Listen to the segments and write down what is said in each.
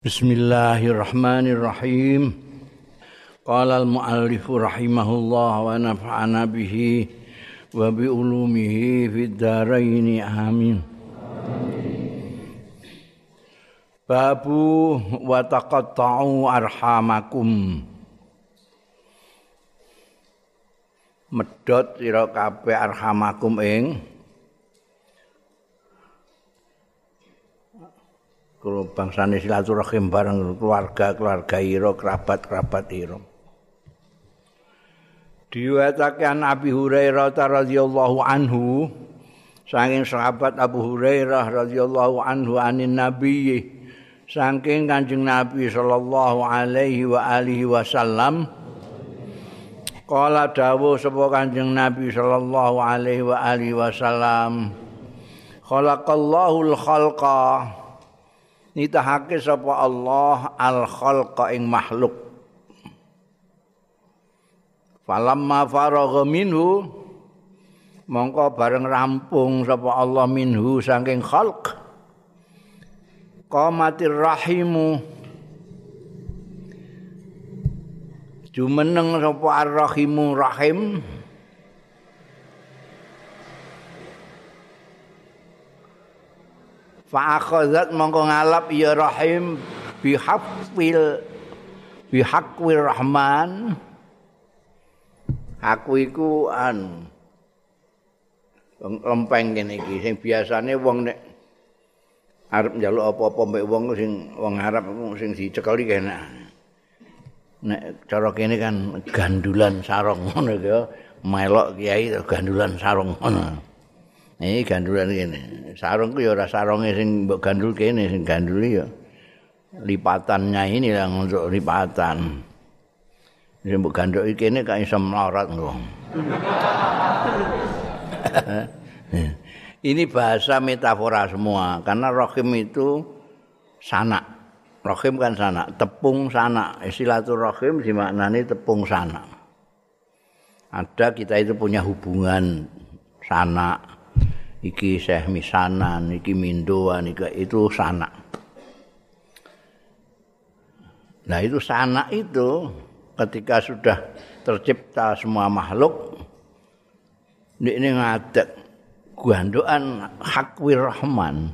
Bismillahirrahmanirrahim. Qala al-muallif rahimahullah wa nafa'ana bihi wa bi ulumihi fid dharain amin. Babu wa taqatta'u arhamakum. Medhot sira kabeh arhamakum ing kalau bangsane silaturahim bareng keluarga-keluarga ira, kerabat-kerabat ira. Diwatake an Abi Hurairah radhiyallahu anhu saking sahabat Abu Hurairah radhiyallahu anhu anin Nabi saking Kanjeng Nabi sallallahu alaihi wa alihi wasallam Kala dawuh sapa Kanjeng Nabi sallallahu alaihi wa alihi wasallam Khalaqallahu al-khalqa nitahake sapa Allah al khalqa ing makhluk. Falamma faragha minhu mongko bareng rampung sapa Allah minhu saking khalq qamatir rahimu jumeneng sapa ar-rahimu rahim fa akhazat mongko ngalap ya rahim bihafil bihakwir rahman. Aku iku an lempeng kene iki sing biasane wong nek arep njaluk apa-apa mbek wong sing wong Arab sing dicekeli kene. Nek cara kene kan gandulan sarong ngono ya. Melok kiai gandulan sarong ngono Ini gandulan ini. Sarung ku ya ora sarunge sing mbok gandul kene sing ganduli ya lipatannya ini yang untuk lipatan. Sing mbok gandul kene kaya iso engko. ini bahasa metafora semua karena rohim itu sanak. Rohim kan sanak, tepung sanak. Silaturahim dimaknani tepung sanak. Ada kita itu punya hubungan sanak iki Syekh Misanan, iki Mindoan, iki itu sanak. Nah itu sanak itu ketika sudah tercipta semua makhluk, ini, ngadek guandoan hakwir rahman.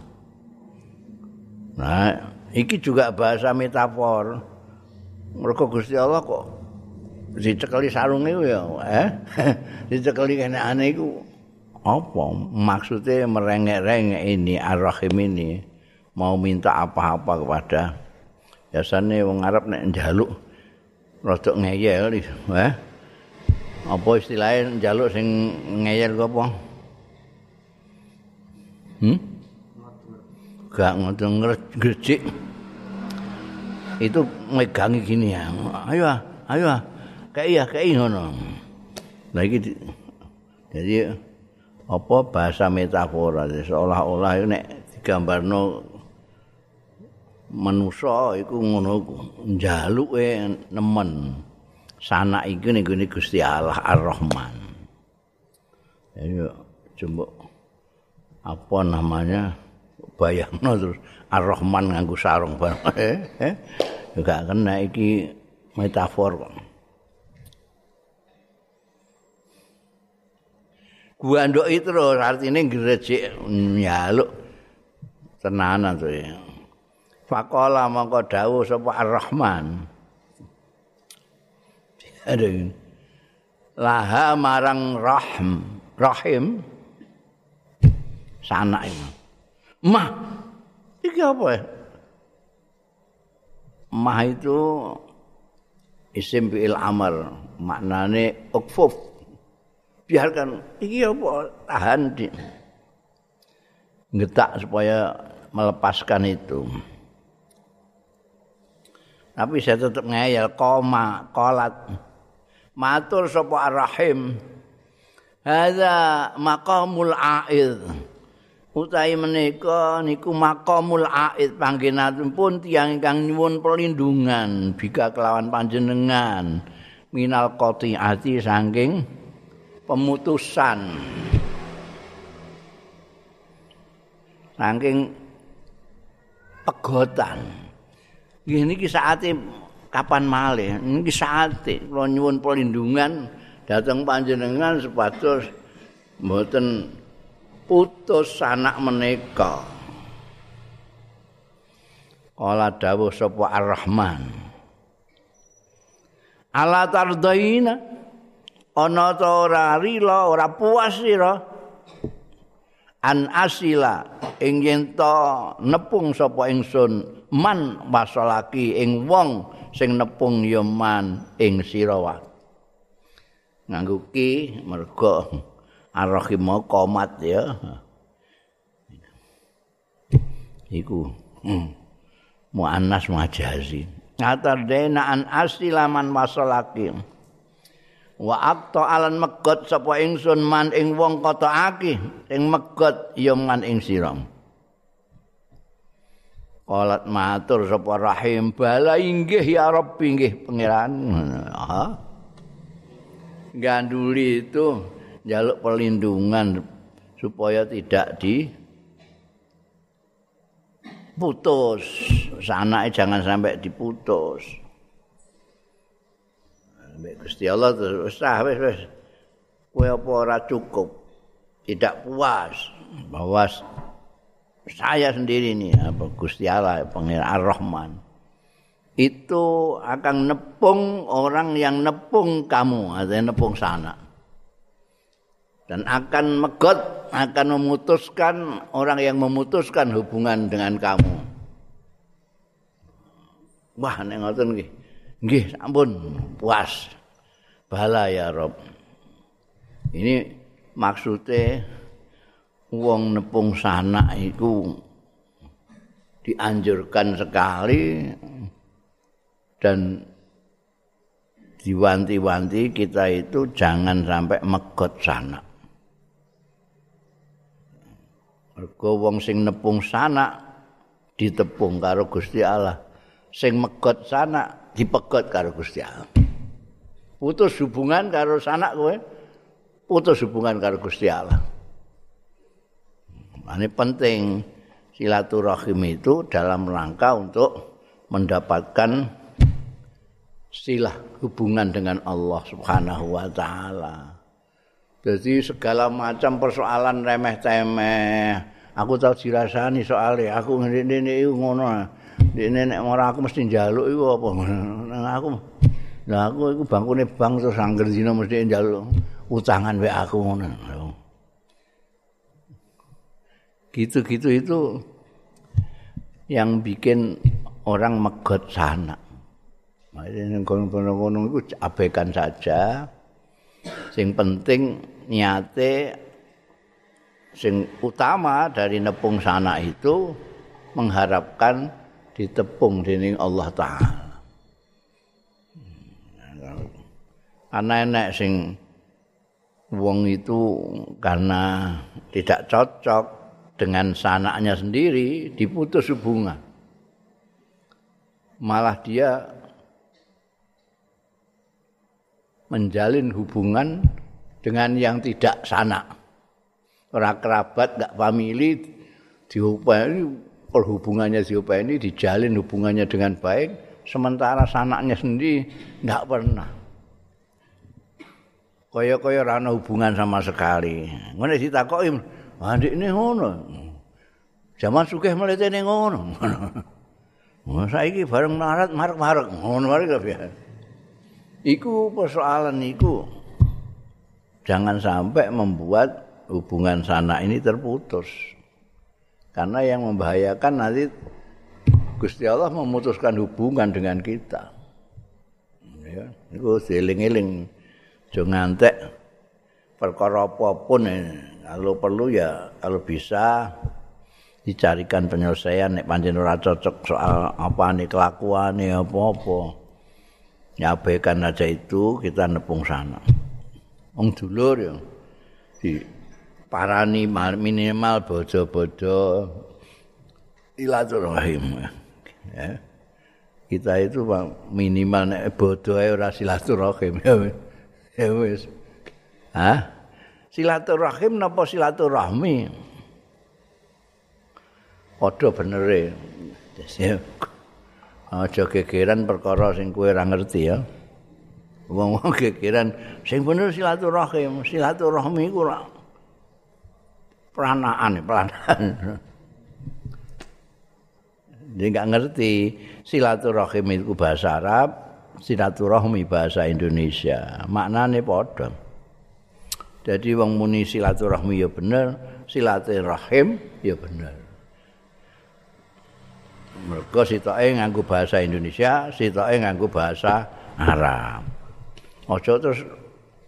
Nah, iki juga bahasa metafor. Mereka Gusti Allah kok dicekeli sarung itu ya, eh? dicekeli kene aneh itu apa? Maksudnya merengek-rengek ini ar-rahim ini mau minta apa-apa kepada biasanya wong Arab nek njaluk rada ngeyel eh? Apa istilahnya njaluk sing ngeyel ku apa? Hmm? Gak ngoten ngrecik itu megangi gini ya ayo ayo kayak iya kayak ngono. Nah iki jadi apa bahasa metafora seolah-olah nek digambarno manusa iku ngono njaluke nemen sanak iki ning Gusti Allah Ar-Rahman. Ayo coba apa namanya bayangno terus Ar-Rahman nganggo sarung bareng eh, eh? juga kena iki metafor kok. Guandok itu loh artinya gerejek nyaluk tenanan tuh ya. Fakola mongko dawuh sapa Ar-Rahman. Laha marang rahm, rahim sana ini. Mah, iki apa ya? Mah itu isim fi'il amar, maknane ukfuf. Biarkan. Iki apa? Tahan di ngetak supaya melepaskan itu. Tapi saya tetap ngeyel koma kolat. Matur sapa arrahim. Hadza maqamul aid. Utahe menika niku maqamul aid. Panggenanipun tiyang ingkang nyuwun perlindungan bika kelawan panjenengan. Minal qati'ati saking pemutusan saking pegotan Nggih niki saate kapan malih? Niki saate kula nyuwun perlindungan dhateng panjenengan supados mboten putus anak menika. Kala dawuh sapa Ar-Rahman. Ala tardaina ana ta ora rila ora puas sira? An asila ing yen nepung sapa ingsun man wasalaki ing wong sing nepung ya man ing sira nganggo ki mergo Ar-Rahim komat ya. Iku hmm. muannas majazi ngatar an asilaman masalaki wa akta alan megot sapa ingsun man ing wong kota aki ing megot ya man ing sira Qalat matur sapa rahim bala inggih ya rabbi inggih pangeran ganduli itu jaluk perlindungan supaya tidak di putus. Sanake jangan sampai diputus. Mbek Gusti Allah terus ah wis wis. Kowe apa ora cukup? Tidak puas bahwa saya sendiri ini apa Gusti Allah Pangeran Ar-Rahman itu akan nepung orang yang nepung kamu atau nepung sana dan akan megot akan memutuskan orang yang memutuskan hubungan dengan kamu. Wah, nek ngoten. Nggih, ampun, puas. Bala ya Rob. Ini maksudnya wong nepung sana itu dianjurkan sekali dan diwanti-wanti kita itu jangan sampai megot sana. Mergo wong sing nepung sanak ditepung karo Gusti Allah. Sing megot sanak dipegot karo Gusti Allah. Putus hubungan karo sanak kowe, putus hubungan karo Gusti Allah. Ini penting silaturahim itu dalam rangka untuk mendapatkan silah hubungan dengan Allah Subhanahu wa taala. Jadi segala macam persoalan remeh-temeh. Aku tahu dirasani soalnya. Aku ngene-ngene ngono. Dene nek ora aku mesti njaluk iku apa. Nang aku. Lah aku iku bangkune bang terus angger dina mesti njaluk utangan wae aku ngono. Gitu-gitu itu yang bikin orang megot sana. Makanya kono-kono itu abaikan saja. Sing penting niate sing utama dari nepung sana itu mengharapkan ditepung dening Allah taala. Enek sing wong itu karena tidak cocok dengan sanaknya sendiri diputus hubungan. Malah dia menjalin hubungan dengan yang tidak sana. Orang kerabat, enggak famili, diupaini perhubungannya diupaini dijalin hubungannya dengan baik, sementara sanaknya sendiri enggak pernah. Kaya-kaya rana hubungan sama sekali. Ngono ditakoki, "Adik ini ngono." Zaman sugih mletene ngono. Wah, saiki bareng narat marek-marek ngono wae kabeh. Iku persoalan iku jangan sampai membuat hubungan sana ini terputus. Karena yang membahayakan nanti Gusti Allah memutuskan hubungan dengan kita. Ya, itu seling-eling. Jangan ngantek perkara apapun kalau perlu ya kalau bisa dicarikan penyelesaian nek pancen ora cocok soal apa nih kelakuan nih apa-apa. Nyabaikan aja itu kita nepung sana. wong dulur ya di parani minimal bojo-bojo. Ilaturahim ya. Kita itu minimal nek bodo ae ora silaturahim. Ya wis. Ha silaturahim napa silaturahmi? Padha bener e aja gegeran perkara sing kowe ora ngerti ya. Wong-wong gegeran sing bener silaturahim. Silaturahmi iku ora peranaan peranaan. Dia nggak ngerti silaturahim itu bahasa Arab silaturahmi bahasa Indonesia. Maknanya padha. Jadi wong muni silaturahmi ya bener silaturahim ya bener. Mereka sitoke nganggo bahasa Indonesia, sitoke nganggo bahasa Arab. Ojo terus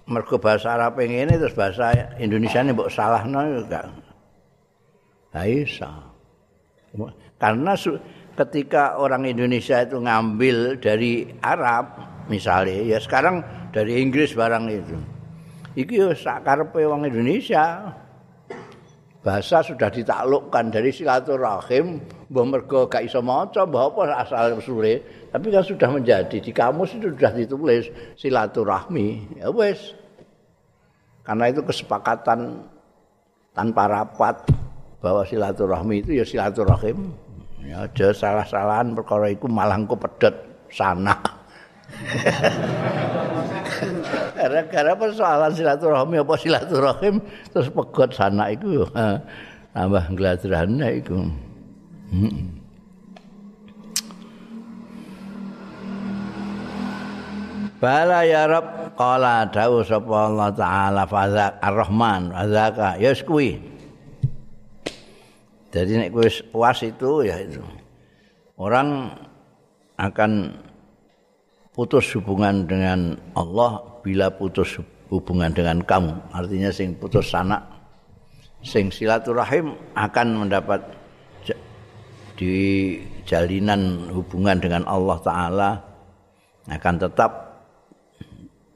mergo bahasa Arab ngene terus bahasa Indonesia ini mbok salahno enggak. Aisa. Karena ketika orang Indonesia itu ngambil dari Arab misalnya ya sekarang dari Inggris barang itu. Iki yo sakarepe wong Indonesia. Bahasa sudah ditaklukkan dari silaturahim mbah mergo gak iso maca mbah apa asal usule tapi kan sudah menjadi di kamus itu sudah ditulis silaturahmi. Ya wes karena itu kesepakatan tanpa rapat bahwa silaturahmi itu ya silaturahim. Ya aja salah-salahan perkara itu malah engko pedet sana gara-gara persoalan silaturahmi apa silaturahim terus pegot sana itu tambah ngladrane itu Bala ya Rabb qala dawu sapa Allah taala fazak ar-Rahman fazaka ya kuwi. Jadi nek kowe puas itu ya itu. Orang akan putus hubungan dengan Allah bila putus hubungan dengan kamu. Artinya sing putus sanak sing silaturahim akan mendapat di jalinan hubungan dengan Allah Ta'ala akan tetap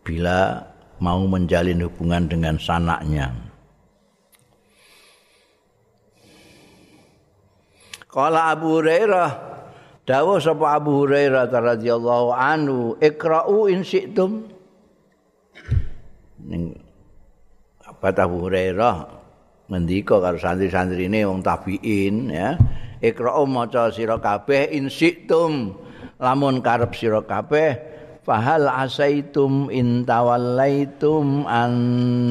bila mau menjalin hubungan dengan sanaknya. Kala Abu Hurairah dawuh sapa Abu Hurairah radhiyallahu anhu ikra'u in syi'tum. Ning apa Abu Hurairah ngendika karo santri-santrine wong tabiin ya Iqra'u maca sira kabeh in lamun karep sira kabeh fahal asaitum in tawallaitum an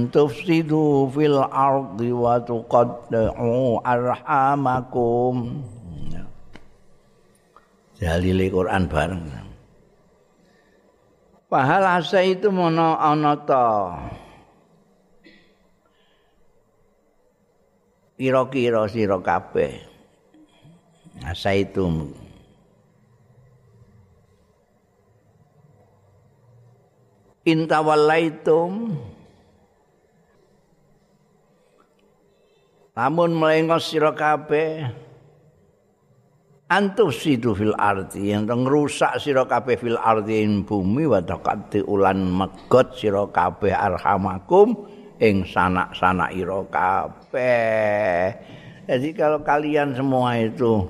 tufsidu fil ardi wa tuqaddu arhamakum Jalile Quran bareng. Fahal asaitum ana ana ta. Kira-kira sira kabeh. Asaitum intawallaitum lamun melengos sira kabeh antus sidu fil ardi yang ngrusak sira kabeh fil ardi ing bumi wa taqati ulan megot sira kabeh arhamakum ing sanak-sanak ira kabeh jadi kalau kalian semua itu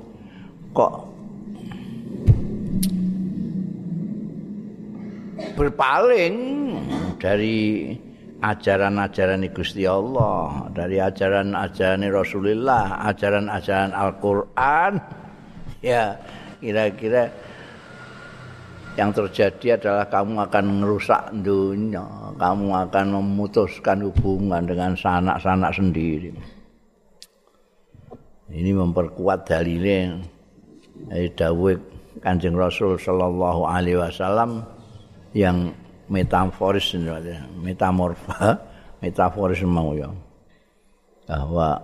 kok berpaling dari ajaran-ajaran Gusti Allah, dari ajaran-ajaran Rasulullah, ajaran-ajaran Al-Qur'an. Ya, kira-kira yang terjadi adalah kamu akan merusak dunia, kamu akan memutuskan hubungan dengan sanak-sanak sendiri. Ini memperkuat dalilnya. Dari Dawud Kanjeng Rasul sallallahu alaihi wasallam yang metaforis metamorfa metaforis mau ya. Bahwa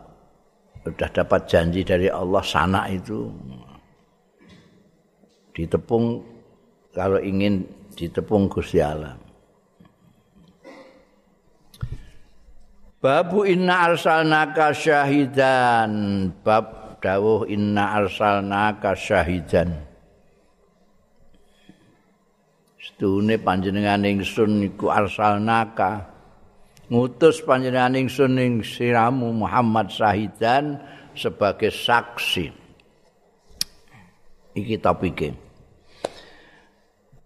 sudah dapat janji dari Allah sana itu ditepung kalau ingin ditepung Gusti Allah. Babu inna arsalnaka syahidan. Bab dawuh inna arsalnaka syahidan. Setune panjenengan ingsun iku arsalnaka. Ngutus panjenengan ingsun ing siramu Muhammad syahidan sebagai saksi. Iki topike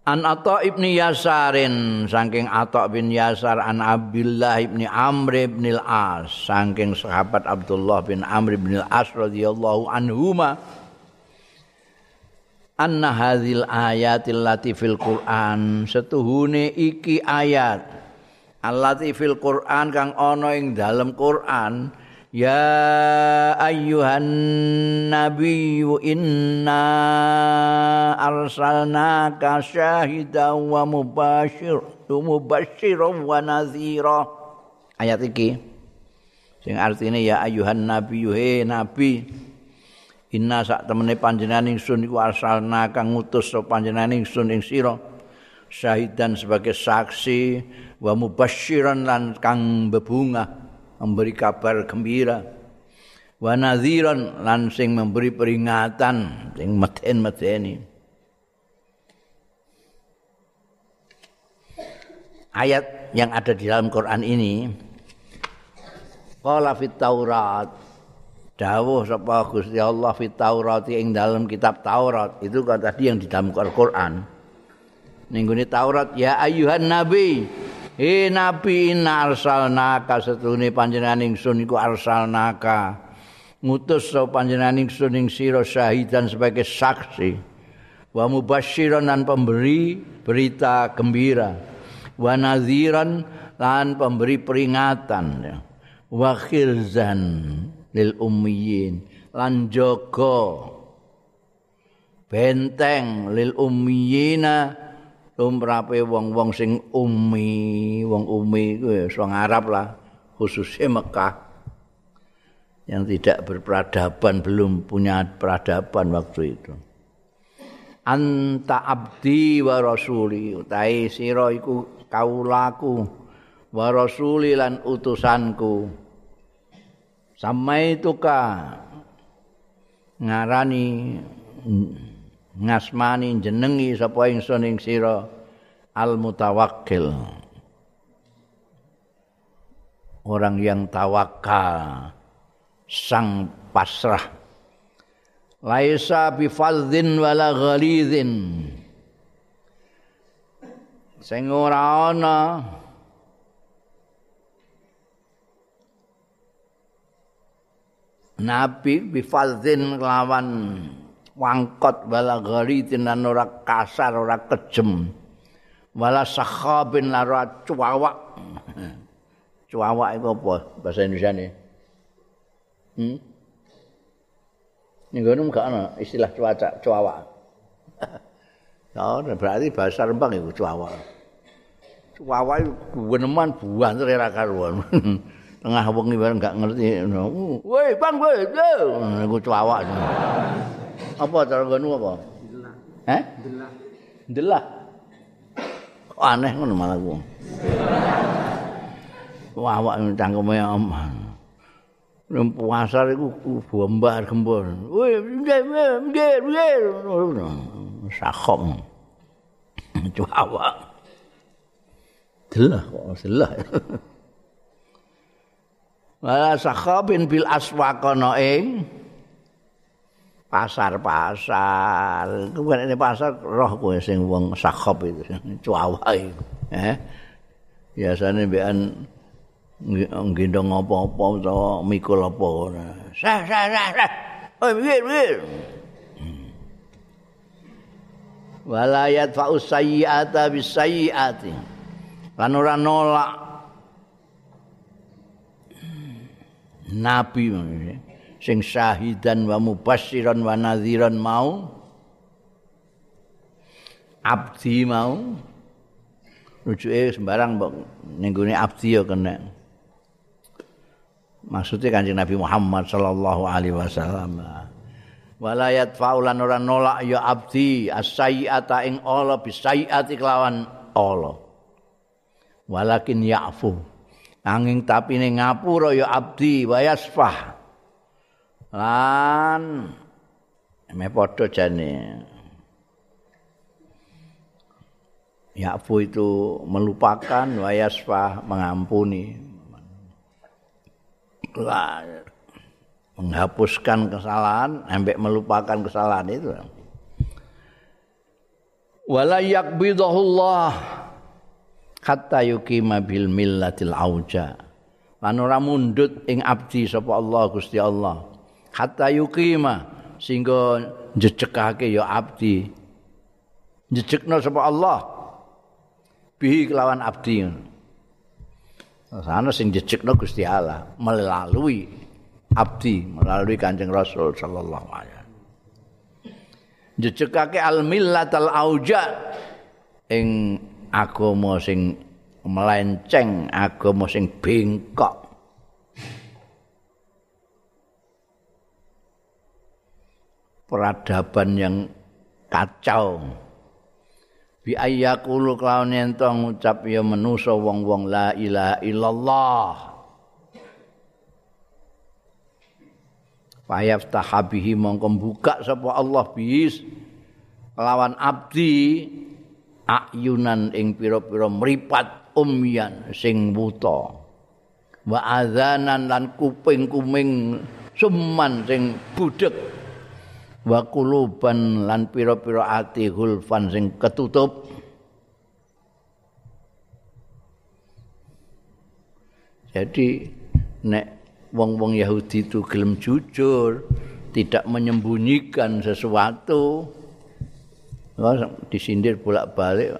An Atta ibni Yasarin saking Atta bin Yasar an Abdullah ibni Amr ibn al-As saking sahabat Abdullah bin Amr ibn al-As radhiyallahu anhuma anna hadzal ayatil lati fil Qur'an setuhune iki ayat allati fil Qur'an kang ana ing dalam Qur'an Ya ayyuhan nabiyyu inna arsalnaka syahidan wa mubashir mubashiran wa nadhira. Ayat iki sing artine ya ayyuhan nabiyyu he nabi inna sak temene panjenengan ingsun iku arsalna kang ngutus sapa panjenengan ingsun ing sira syahidan sebagai saksi wa mubashiran lan kang bebungah memberi kabar gembira. Wa nadhiran lan sing memberi peringatan sing meden-medeni ayat yang ada di dalam Quran ini qala fit taurat. Dawuh sapa Gusti Allah fit taurat ing dalam kitab Taurat. Itu kan tadi yang di dalam Al-Qur'an. Ning Taurat ya ayuhan nabi He nabi inna arsalnaka setune panjenengan ingsun iku arsalnaka ngutus so panjenengan ingsun ing sira syahidan sebagai saksi. Wa mubasyiran dan pemberi berita gembira. Wa nadhiran lan pemberi peringatan wa khirzan lil ummiyin lan jaga benteng lil ummiyina lumrape wong-wong sing umi, wong umi kuwi wong Arab lah, khususnya Mekah yang tidak berperadaban, belum punya peradaban waktu itu. Anta abdi wa rasuli, utai sira iku kaulaku wa rasuli lan utusanku. Samai tuka ngarani ngasmani jenengi sapa ingsun ing sira? Al mutawakkil orang yang tawakal sang pasrah. Laisa bi fadzin wala ghalidzin sing ora ana nabi bi fadzin lawan wangkot wala gharidin lan ora kasar ora kejem. Wala sakhabin lara cuawak. Cuawak itu apa bahasa Indonesia ini? Hmm? ini gak ada istilah cuaca cuawak. Oh, berarti bahasa Rembang itu cuawak. Cuawak itu gueneman buah terira karuan. Tengah wengi bareng gak ngerti woi bang woi itu cuawak Apa cara ngono apa? Delah. Eh? Delah. Delah. Kok aneh ngono malah ku. Wah, awak cangkeme omah. Nang puasar iku bombar gembor. Woi, nggih, nggih, nggih. Sakhom. Cuawa. Delah kok delah. Wala sakhabin bil aswaqana ing pasar-pasar. Kuwi nek pasar roh kowe sing wong sakhop itu, cuawai. Eh. Biasane mbekan nggendong apa-apa utawa mikul apa ora. Sah sah sah. sah. Oh, mikir mikir. Walayat fa'us sayyi'ata bis sayyi'ati. Lan ora nolak Nabi maksudnya. Sing syahidan wa mubasyiran wa nadhiran mau? Abdi mau? Rujuke sembarang ning gone abdi ya kena. Maksudnya kanjeng Nabi Muhammad sallallahu alaihi wasallam. Walayat faulan ora nolak ya abdi as-sayyi'ata ing Allah bisayyi'ati kelawan Allah. Walakin ya'fu. Angin tapi ning ngapura ya abdi wa yasfah lan. Me padha jane. Yafu itu melupakan wayasfa mengampuni. Lah menghapuskan kesalahan sampai melupakan kesalahan itu. Wala yakbidahullah hatta yuqima bil millatil auja. Lan ora mundut ing abdi sapa Allah Gusti Allah hatta yuqima sehingga jejekake ya abdi. Jejekno sapa Allah. Bihi kelawan abdi. Sana sing jejekno Gusti Allah melalui abdi melalui Kanjeng Rasul sallallahu alaihi wasallam. Jejekake al millatal auja ing agama sing melenceng agama sing bengkok peradaban yang kacau. Bi ayyakulu kelawan ento ngucap ya menusa wong-wong la ilaha illallah. Fayaf tahabihi mongko buka sapa Allah bis. Lawan abdi ayunan ing pira-pira mripat umyan sing buta. Wa azanan lan kuping-kuming suman sing budek wa kuluban lan pira-pira ati hulfan sing ketutup. Jadi nek wong-wong Yahudi itu gelem jujur tidak menyembunyikan sesuatu disindir bolak-balik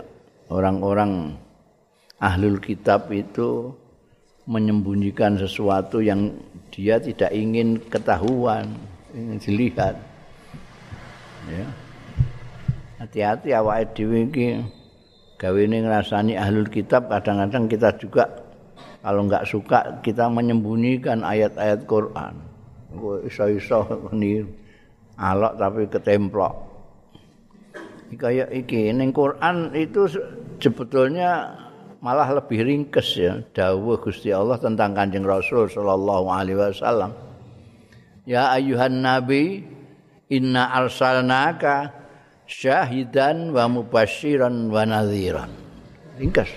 orang-orang ahlul kitab itu menyembunyikan sesuatu yang dia tidak ingin ketahuan ingin dilihat ya. Hati-hati awake dhewe iki gawene ngrasani ahlul kitab kadang-kadang kita juga kalau enggak suka kita menyembunyikan ayat-ayat Quran. Iso-iso niru. Alok tapi ketemplok. Kayak iki ning Quran itu sebetulnya malah lebih ringkes ya dawuh Gusti Allah tentang Kanjeng Rasul sallallahu alaihi wasallam. Ya ayuhan nabi inna arsalnaka syahidan wa mubasyiran wa nadhiran. Ringkas.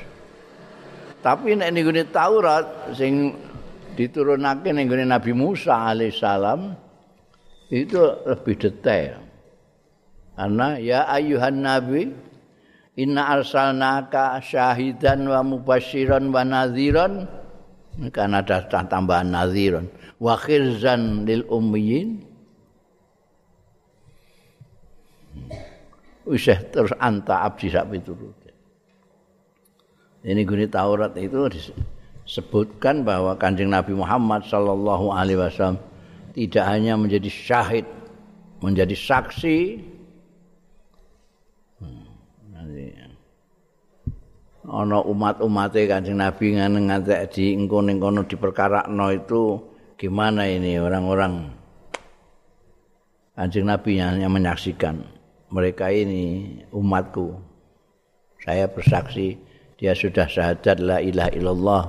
Tapi nek niku Taurat sing diturunake ning Nabi Musa alaihissalam itu lebih detail. Karena ya ayuhan nabi inna arsalnaka syahidan wa mubasyiran wa nadhiran kan ada tambahan nadhiran wa khirzan lil ummiyin usah terus anta abdi sak piturut. Ini guni Taurat itu disebutkan bahwa Kanjeng Nabi Muhammad sallallahu alaihi wasallam tidak hanya menjadi syahid, menjadi saksi. Ana umat-umate Kanjeng Nabi ngantek di engko ning kono diperkarakno itu gimana ini orang-orang? Kanjeng Nabi yang menyaksikan mereka ini umatku. Saya bersaksi dia sudah syahadat la ilaha illallah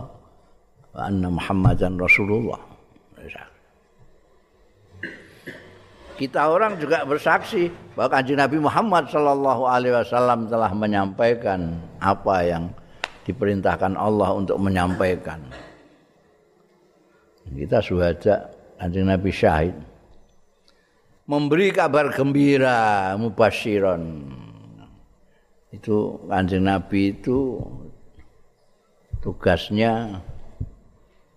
wa anna muhammadan rasulullah. Kita orang juga bersaksi bahwa kanjeng Nabi Muhammad Shallallahu Alaihi Wasallam telah menyampaikan apa yang diperintahkan Allah untuk menyampaikan. Kita suhada kanjeng Nabi syahid. Memberi kabar gembira mubasyiron itu kanjeng nabi itu tugasnya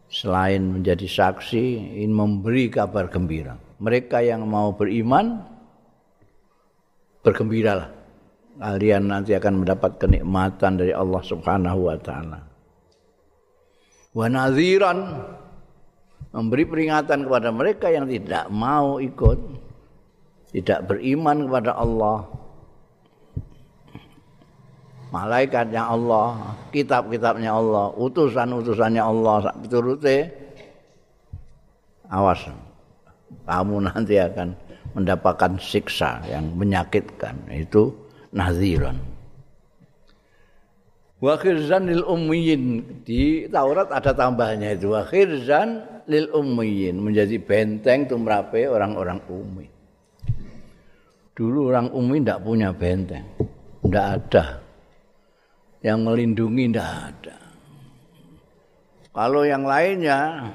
selain menjadi saksi ingin memberi kabar gembira. Mereka yang mau beriman bergembiralah. Kalian nanti akan mendapat kenikmatan dari Allah Subhanahu wa taala. Wa nadhiran memberi peringatan kepada mereka yang tidak mau ikut tidak beriman kepada Allah. Malaikatnya Allah kitab-kitabnya Allah utusan-utusannya Allah turute awas. Kamu nanti akan mendapatkan siksa yang menyakitkan. Itu naziran wa khirzan lil ummiyin. Di Taurat ada tambahnya itu. Wa khirzan lil ummiyin. Menjadi benteng tumrape orang-orang ummi Dulu orang Umi tidak punya benteng. Tidak ada. Yang melindungi tidak ada. Kalau yang lainnya,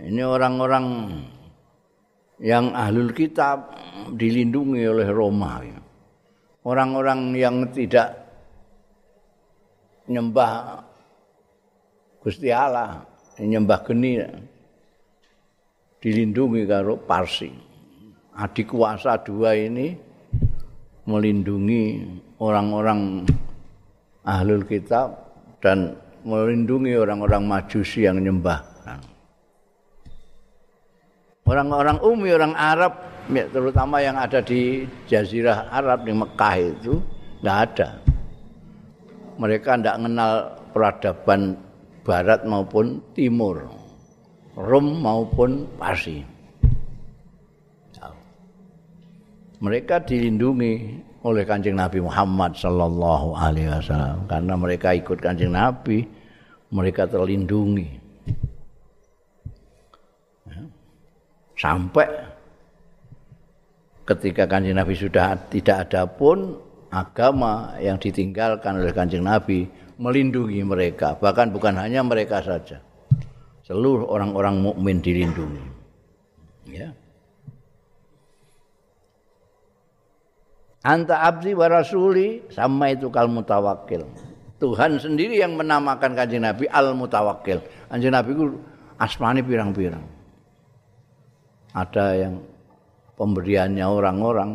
ini orang-orang yang ahlul kitab dilindungi oleh Roma. Orang-orang yang tidak nyembah Gusti Allah, nyembah geni dilindungi karo Parsi. Adik kuasa dua ini melindungi orang-orang ahlul kitab dan melindungi orang-orang majusi yang nyembah. Orang-orang Umi, orang Arab, ya, terutama yang ada di Jazirah Arab di Mekah itu, nggak ada. Mereka tidak mengenal peradaban Barat maupun Timur, Rum maupun Parsi. Mereka dilindungi oleh kanjeng Nabi Muhammad Sallallahu Alaihi Wasallam. Karena mereka ikut kanjeng Nabi mereka terlindungi. Ya. sampai ketika kanjeng Nabi sudah tidak ada pun agama yang ditinggalkan oleh kanjeng Nabi melindungi mereka. Bahkan bukan hanya mereka saja seluruh orang-orang mukmin dilindungi. Ya Anta abdi wa rasuli sama itu kal mutawakil. Tuhan sendiri yang menamakan kanjeng Nabi al mutawakil. Kanjeng Nabi itu asmani pirang-pirang. Ada yang pemberiannya orang-orang,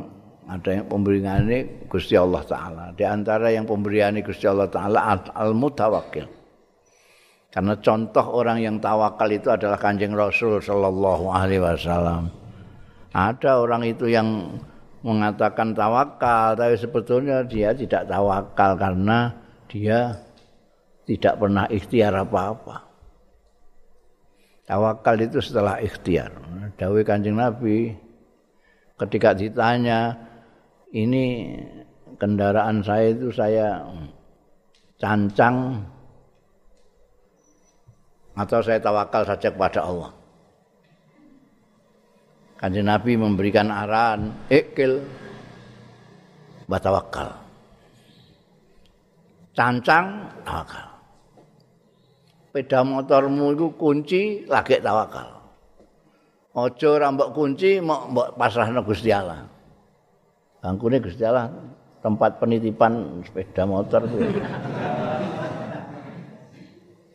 ada yang pemberiannya Gusti Allah Ta'ala. Di antara yang pemberiannya Gusti Allah Ta'ala al mutawakil. Karena contoh orang yang tawakal itu adalah kanjeng Rasul Sallallahu Alaihi Wasallam. Ada orang itu yang mengatakan tawakal tapi sebetulnya dia tidak tawakal karena dia tidak pernah ikhtiar apa-apa. Tawakal itu setelah ikhtiar. Dawe Kanjeng Nabi ketika ditanya ini kendaraan saya itu saya cancang atau saya tawakal saja kepada Allah. Kanjeng Nabi memberikan arahan ikil batawakal. Cancang tawakal. Peda motormu itu kunci lagi tawakal. Ojo rambok kunci mau mbok pasrahno Gusti Allah. Bangkune Gusti Allah tempat penitipan sepeda motor itu.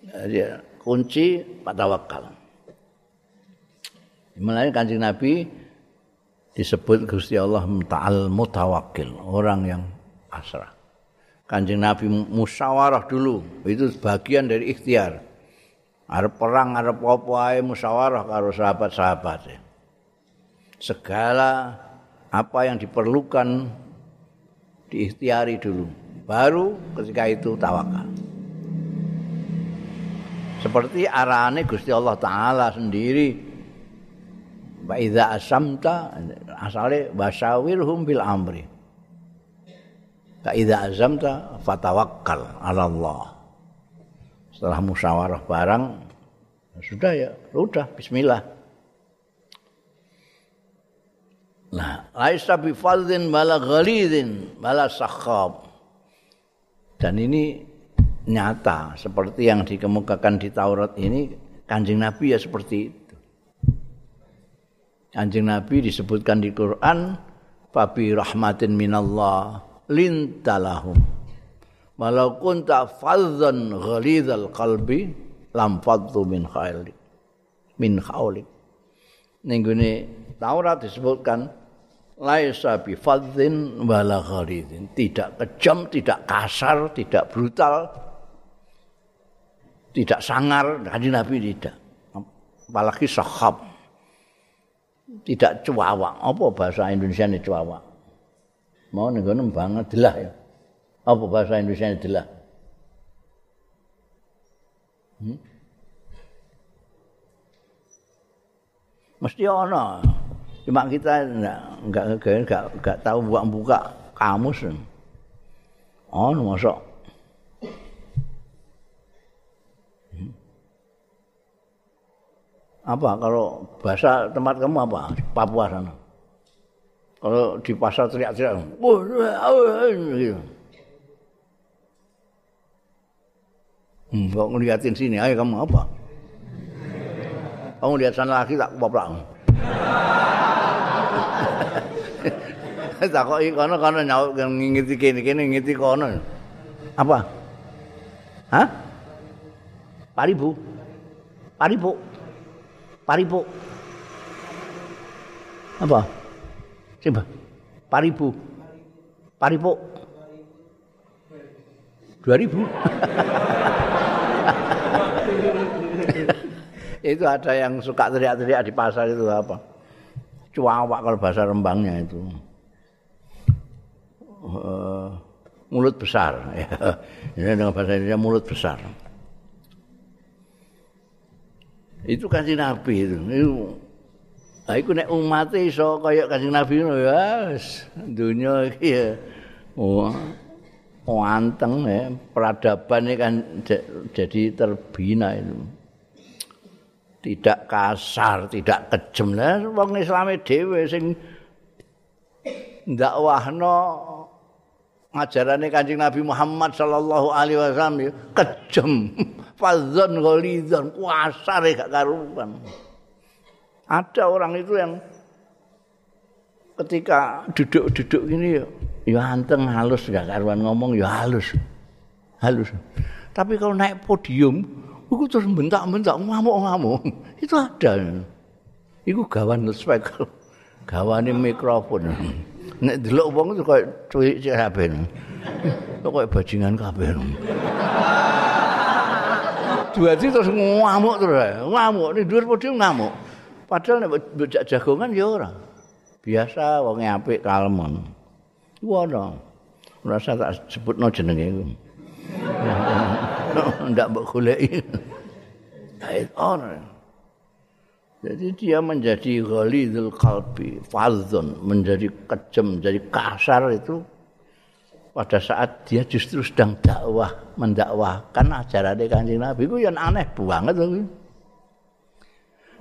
Jadi kunci pak tawakal. Mulai kanjeng Nabi disebut Gusti Allah Ta'al Mutawakil, orang yang pasrah. Kanjeng Nabi musyawarah dulu, itu bagian dari ikhtiar. Arep perang, arep apa ae musyawarah karo sahabat-sahabat. Segala apa yang diperlukan diikhtiari dulu. Baru ketika itu tawakal. Seperti arahannya Gusti Allah Ta'ala sendiri Wa idza asamta asale wasawirhum bil amri. Fa idza azamta fatawakkal 'ala Allah. Setelah musyawarah barang sudah ya, sudah bismillah. Nah, laisa bi fadhin wala ghalidhin wala sakhab. Dan ini nyata seperti yang dikemukakan di Taurat ini Kanjeng Nabi ya seperti Kanjeng Nabi disebutkan di Quran fabi rahmatin minallah lintalahum. Walau kunta fadzan ghalidhal qalbi lam faddu min khailik min khaulik ning Taurat disebutkan laisa bi fadzin wala ghalidhin. Tidak kejam tidak kasar tidak brutal tidak sangar. Kanjeng Nabi tidak. Apalagi sahab tidak cuawak. Apa bahasa Indonesia ini cuawak? Mau nih banget delah ya. Apa bahasa Indonesia ini delah? Hmm? Mesti ono. Cuma kita enggak enggak enggak, enggak tahu buka-buka kamus. Ono masuk apa? Kalau bahasa tempat kamu apa? Papua sana. Kalau di pasar teriak-teriak hmm, kok ngeliatin sini? Ayo kamu apa? Kamu lihat sana lagi tak bapak tak kok kono kono nyaut ngingiti kene kene ngingiti kono. Apa? Hah? Paribu. Paribu Paripu. Apa? Coba. Paribu. Paripo. 2000. itu ada yang suka teriak-teriak di pasar itu apa? Cuawak kalau bahasa Rembangnya itu. Uh, mulut besar. Ini dengan bahasa Indonesia mulut besar. Itu kasih Nabi itu. Itu Nah, iku nek umat iso kaya Kanjeng Nabi ngono ya, dunya iki ya. Oh, anteng ya, peradaban ini kan jadi terbina itu. Tidak kasar, tidak kejem lah. Wong Islam dhewe sing dakwahno ngajarane Kanjeng Nabi Muhammad sallallahu alaihi wasallam kejem, fadzon ghalidon, kasar gak karuan. Ada orang itu yang ketika duduk-duduk gini ya, ya anteng halus gak karuan ngomong ya halus. Halus. Tapi kalau naik podium, itu terus bentak-bentak ngamuk-ngamuk. Itu ada. Itu gawan speaker. Gawane mikrofon. Nek delok wong itu kayak cuy kabeh. Itu kayak bajingan kabeh. Dua terus ngamuk terus. Ngamuk, di dua podium ngamuk. Padahal nek bocah jagongan ya ora. Biasa wong apik kalem. Wono. Ora usah tak sebutno jenenge iku. Ndak mbok goleki. Kait ono. Jadi dia menjadi ghalidul qalbi, fadzun, menjadi kejam, menjadi kasar itu pada saat dia justru sedang dakwah, mendakwahkan ajaran Kanjeng Nabi itu yang aneh banget.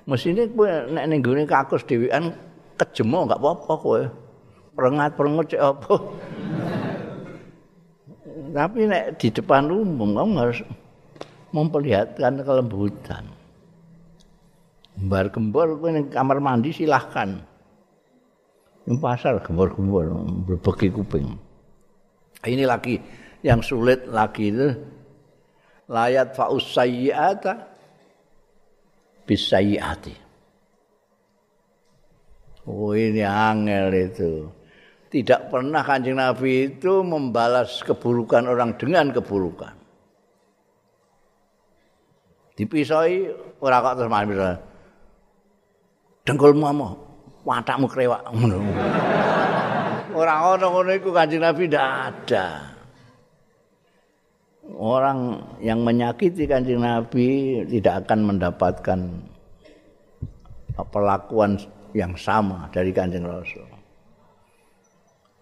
Mesine kowe nek ning gone kakus dhewean kejemo enggak apa-apa kowe. Perengat-perengut cek apa. Tapi nek di depan umum kamu harus memperlihatkan kelembutan. Bar gembor ning kamar mandi silahkan. Ning pasar gembor-gembor berbeki kuping. Ini lagi yang sulit lagi itu layat faus sayyi'ata bisayiati. Oh ini angel itu. Tidak pernah kanjeng Nabi itu membalas keburukan orang dengan keburukan. Dipisoi ora kok terus bisa. Dengkulmu amo, watakmu krewak. Orang-orang ngono iku kanjeng Nabi ndak ada. orang yang menyakiti kanjeng Nabi tidak akan mendapatkan perlakuan yang sama dari kanjeng Rasul.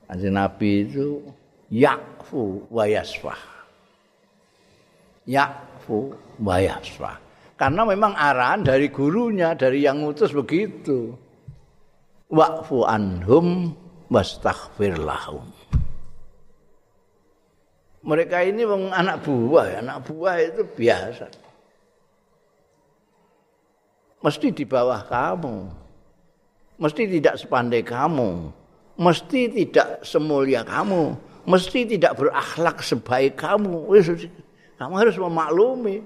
Kanjeng Nabi itu yakfu wa yasfah. Yakfu wa yasfah. Karena memang arahan dari gurunya, dari yang ngutus begitu. Wa'fu anhum wastaghfir lahum. mereka ini anak buah, anak buah itu biasa. Mesti di bawah kamu. Mesti tidak sepandai kamu. Mesti tidak semulia kamu. Mesti tidak berakhlak sebaik kamu. Kamu harus memaklumi.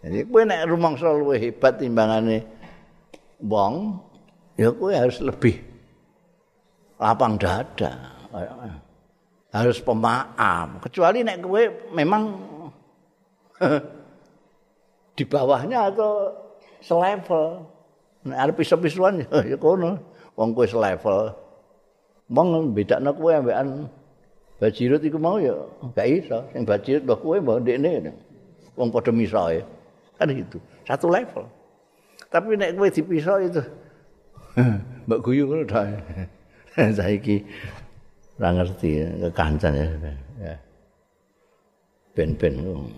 Jadi kowe nek rumangsa luwih hebat timbangane wong, ya kowe harus lebih lapang dada. harus pemaaf. Kecuali nek kowe memang di bawahnya atau selevel. Nek arep piso-pisoan ya kono. Wong kowe selevel. Wong bedakno kowe ambekan bajirut iku mau ya gak iso. Sing bajirut mbok kowe mbok ndekne. Wong padha misoe. Kan gitu. Satu level. Tapi nek kowe dipisah itu mbok guyu ngono ta. Saiki ora ngerti kekancan ya. ya. Ben-ben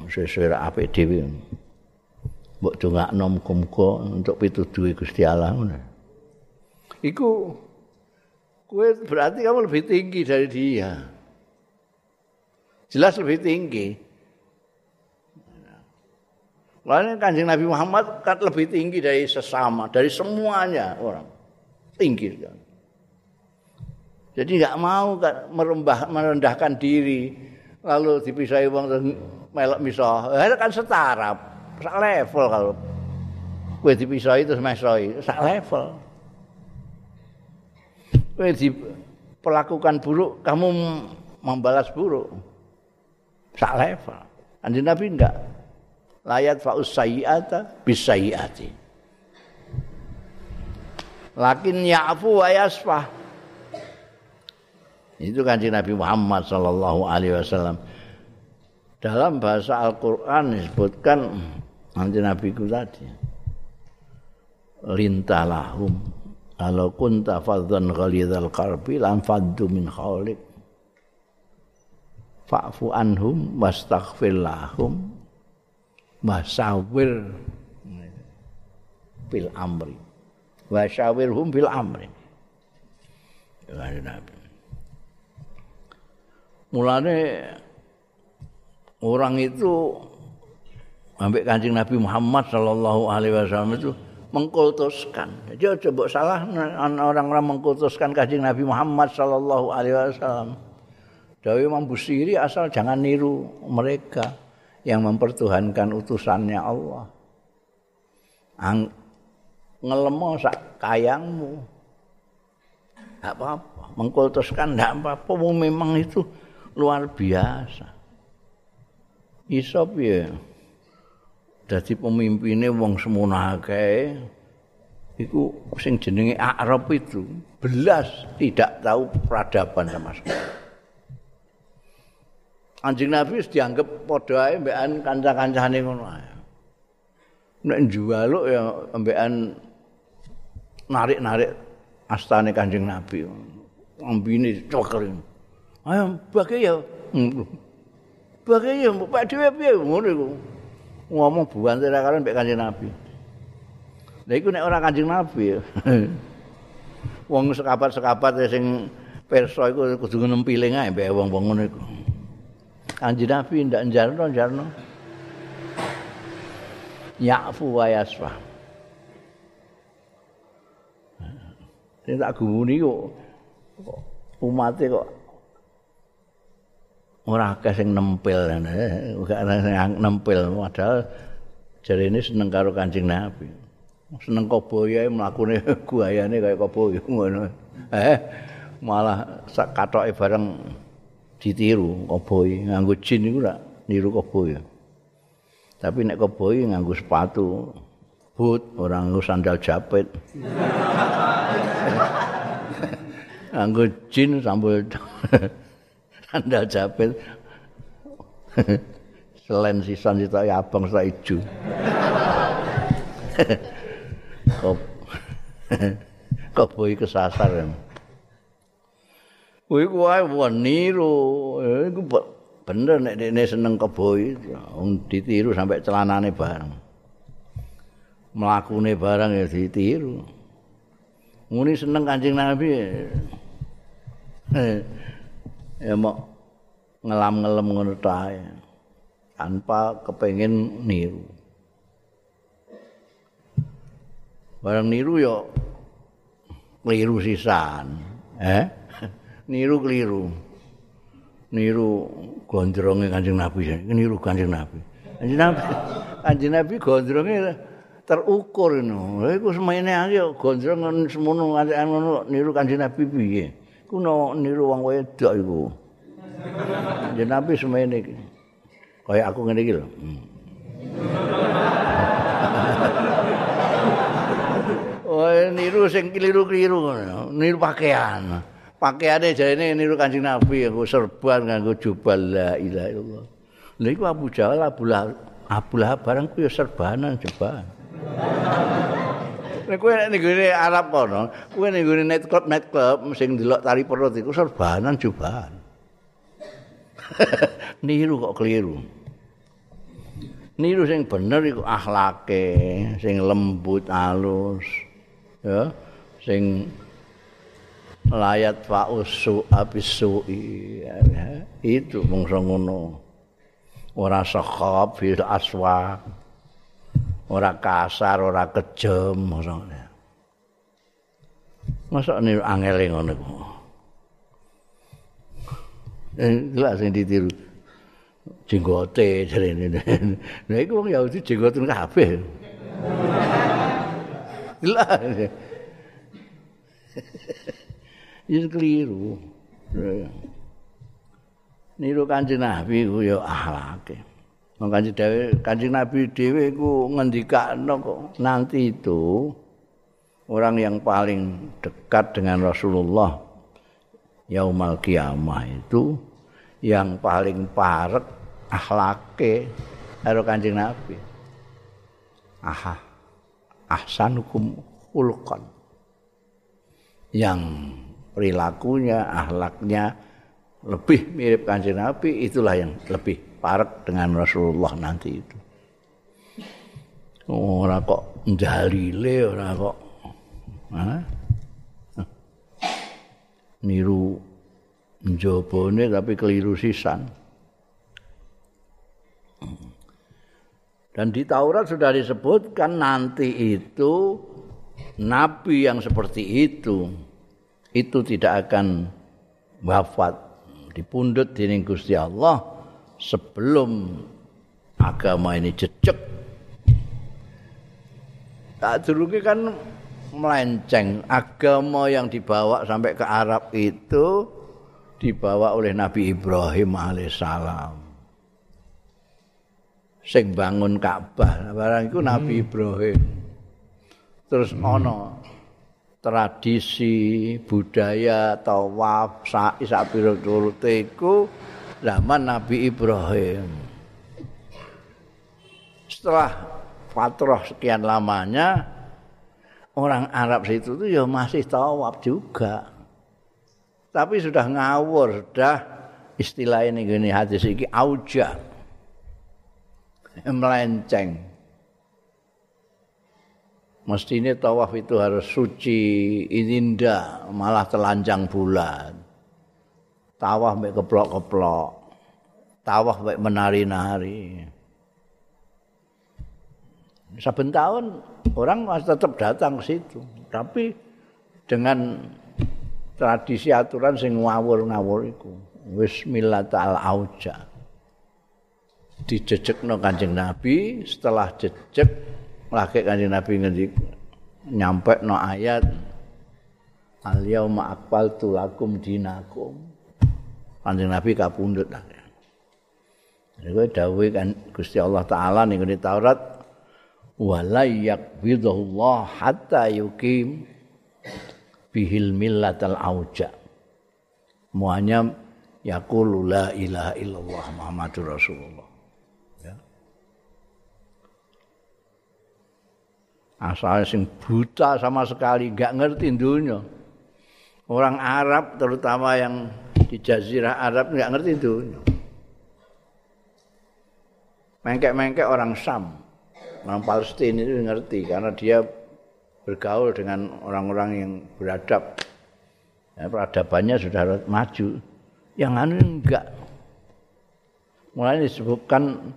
sesuai apik dhewe. Mbok dongakno muga-muga untuk pituduhe Gusti Allah. Iku kowe berarti kamu lebih tinggi dari dia. Jelas lebih tinggi. Lalu kanjeng Nabi Muhammad kan lebih tinggi dari sesama, dari semuanya orang. Tinggi sekali. Jadi nggak mau merembah merendahkan diri lalu dipisahi wong melok misah. Ya kan setara, sak level kalau kowe dipisahi terus mesoi, sak level. Kowe diperlakukan buruk, kamu membalas buruk. Sak level. Kanjeng Nabi enggak. Layat fa'us sayyi'ata bisayyi'ati. Lakin ya'fu wa yasfah. Itu kanjeng Nabi Muhammad sallallahu alaihi wasallam. Dalam bahasa Al-Qur'an disebutkan kanjeng Nabi ku tadi. Lintalahum kalau kunta fadzan ghalidhal qalbi lam faddu min khawlik. Fa'fu anhum wastaghfir lahum. Wasawir. Bil amri. Wasawirhum bil amri mulane orang itu ambek kancing Nabi Muhammad sallallahu alaihi wasallam itu mengkultuskan. Jadi coba salah orang-orang mengkultuskan kancing Nabi Muhammad sallallahu alaihi wasallam. Dawi Imam Busiri asal jangan niru mereka yang mempertuhankan utusannya Allah. Ang ngelemo sak kayangmu. Enggak apa-apa, mengkultuskan enggak apa-apa, memang itu luar biasa. Iso piye? Dadi pemimpine wong semono akeh iku sing jenenge Arab itu belas tidak tahu peradaban sama sekali. Anjing Nabi wis dianggap padha ae mbekan kanca-kancane ngono ae. Nek njualuk ya mbekan narik-narik astane Kanjeng Nabi. Ambine cokel. Ayo bagi ya. Bagi ya Pak dhewe piye ngono iku. Ngomong buan ora karo mbek Kanjeng Nabi. Lah iku nek ora Kanjeng Nabi ya. Wong sekapat-sekapat sing perso iku kudu nempiling ae mbek wong-wong ngono iku. Kanjeng Nabi ndak njarno njarno. Ya'fu wa yasfa. Sing tak gumuni kok umate kok ora akeh sing nempel ana sing nempel padahal jarene seneng karo Kanjeng Nabi. Seneng koboye mlakune guayane kaya koboye ngono. Eh malah sak katoke bareng ditiru koboi nganggo jin iku ora niru koboi tapi nek koboi nganggo sepatu boot orang nganggo sandal japit. Nganggo jin sambil sandal japit selain sisan itu abang setelah hijau koboi kesasar ya. Kuwi kuwi niru. Iku bener nek dene seneng kebo wong ditiru sampai celanane bareng. Mlakune barang ya ditiru. Muni seneng Kanjeng Nabi. Ya mau ngelam-ngelem ngono tae. Tanpa kepengin niru. Barang niru yo keliru sisan. Eh? niru keliru. Niru gondronge Kanjeng Nabi, niru Kanjeng Nabi. Kanjeng Nabi, Kanjeng Nabi gondronge terukur ngono. Iku semene ayo gondrong semono ngono niru Kanjeng Nabi piye? Ku niru wong wedok iku. Kanjeng Nabi semene iki. Kaya aku ngene iki lho. Oh, niru sing keliru-keliru. Niru pakaian. pakaiane jarene niru Kanjeng Nabi nggo serban nganggo jubal la ilaha illallah. Lha iku Abu Jahal Abu Lahab Abu Lahab barang ku ya serbanan jeban. Nek kowe nek ngene Arab kono, kowe nek ngene night club sing delok tari perut iku serbanan jubahan. niru kok keliru. Niru sing bener iku akhlake, sing lembut alus. Ya, sing layat fa'usu abisui itu mongso ngono ora sakhab fil aswa ora kasar ora kejem mongso masa ini angel ngono ku jelas sing ditiru. Jenggote jarene. Nah iku wong Yahudi jenggoten kabeh. Jelas Itu keliru. Niru kanjeng Nabi ku ya akhlake. Kanjeng Dewi, kanjeng Nabi dhewe ku ngendikakno kok nanti itu orang yang paling dekat dengan Rasulullah yaumal kiamah itu yang paling parek akhlake karo kanjeng Nabi. Aha. Ahsanukum khuluqan. Yang perilakunya, akhlaknya lebih mirip kanjeng Nabi itulah yang lebih parek dengan Rasulullah nanti itu. Ora kok njalile ora kok. Niru njobone tapi keliru sisan. Dan di Taurat sudah disebutkan nanti itu nabi yang seperti itu itu tidak akan wafat dipundut di Gusti Allah sebelum agama ini jejak. Tak durunge kan melenceng agama yang dibawa sampai ke Arab itu dibawa oleh Nabi Ibrahim alaihissalam. Sing bangun Ka'bah, barang itu Nabi hmm. Ibrahim. Terus hmm. ono tradisi budaya tawaf sa'i sapiro turute iku zaman Nabi Ibrahim. Setelah fatrah sekian lamanya orang Arab situ tuh ya masih tawaf juga. Tapi sudah ngawur, sudah istilah ini gini hadis ini auja. Melenceng. Mesti ini tawaf itu harus suci, indah, malah telanjang bulan. Tawaf baik keplok-keplok. Tawaf baik menari-nari. Saben tahun orang masih tetap datang ke situ. Tapi dengan tradisi aturan sing ngawur-ngawur iku. Bismillah ta'ala auja. Dijejekno Kanjeng Nabi, setelah jejek lagi kanjeng Nabi ngendi nyampe no ayat al yauma akbaltu lakum dinakum kanjeng Nabi kapundhut lah. Niku dawuh kan Gusti Allah taala ning di Taurat wala yakbidullah hatta yukim bihil millatal auja. Muanya yaqulu la ilaha illallah muhammadur rasulullah. Asal sing buta sama sekali nggak ngerti dunia orang Arab terutama yang di Jazirah Arab nggak ngerti dunia mengkek-mengkek orang Sam. Orang Palestina itu ngerti karena dia bergaul dengan orang-orang yang beradab. Ya, peradabannya sudah maju. Yang anu enggak. Mulai disebutkan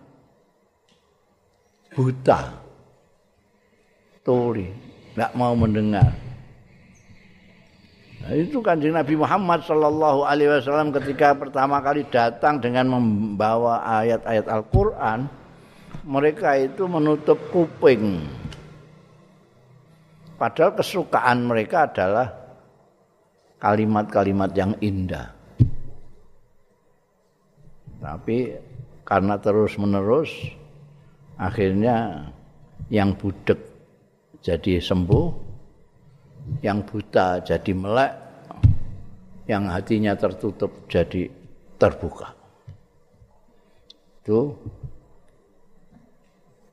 buta. Tuli, nggak mau mendengar. Nah, itu kanjeng Nabi Muhammad Shallallahu Alaihi Wasallam ketika pertama kali datang dengan membawa ayat-ayat Al-Quran, mereka itu menutup kuping. Padahal kesukaan mereka adalah kalimat-kalimat yang indah. Tapi karena terus-menerus akhirnya yang budek jadi sembuh, yang buta jadi melek, yang hatinya tertutup jadi terbuka. Itu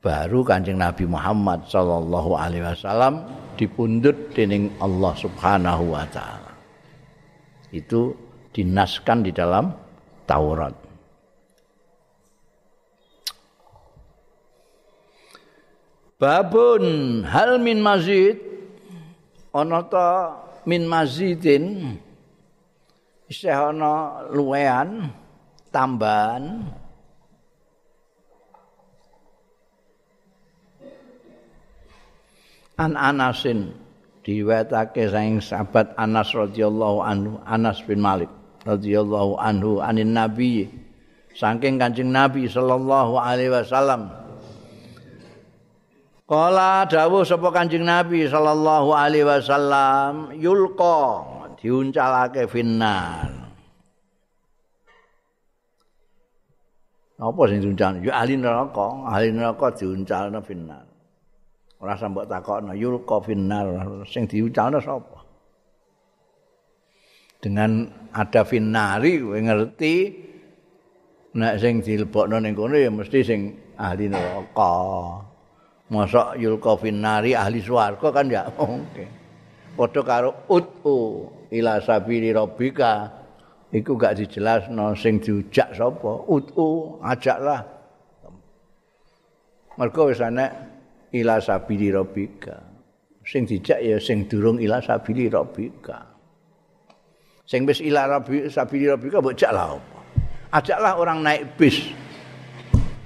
baru kanjeng Nabi Muhammad Sallallahu Alaihi Wasallam dipundut dening Allah Subhanahu Wa Taala. Itu dinaskan di dalam Taurat. Babun hal min mazid ana ta min mazidin isih ana luwean tambahan. An Anasin diwetake saing sahabat Anas radhiyallahu anhu Anas bin Malik radhiyallahu anhu anin nabi saking Kanjeng Nabi sallallahu alaihi wasallam Kala dawuh sapa Kanjeng Nabi sallallahu alaihi wasallam yulqa diuncalake finnar. Apa sing diuncal ya ahli neraka ahli neraka diuncalna finnar. Ora sambok takokno yulqa finnar. Sing diuncalna sapa? Dengan ada finnari kowe ngerti nek sing dilebokno ning kono ya mesti sing ahli neraka mosok yulqa finnari ahli swarga kan ya oke padha karo utu ila sabili rabbika iku gak dijelasno sing diujak sapa? Utu ajaklah. Mergo wis ana ila sabili rabbika sing dijak ya sing durung ila sabili rabbika sing wis ila rabbi sabili rabbika mbok jaklah apa? Ajaklah orang naik bis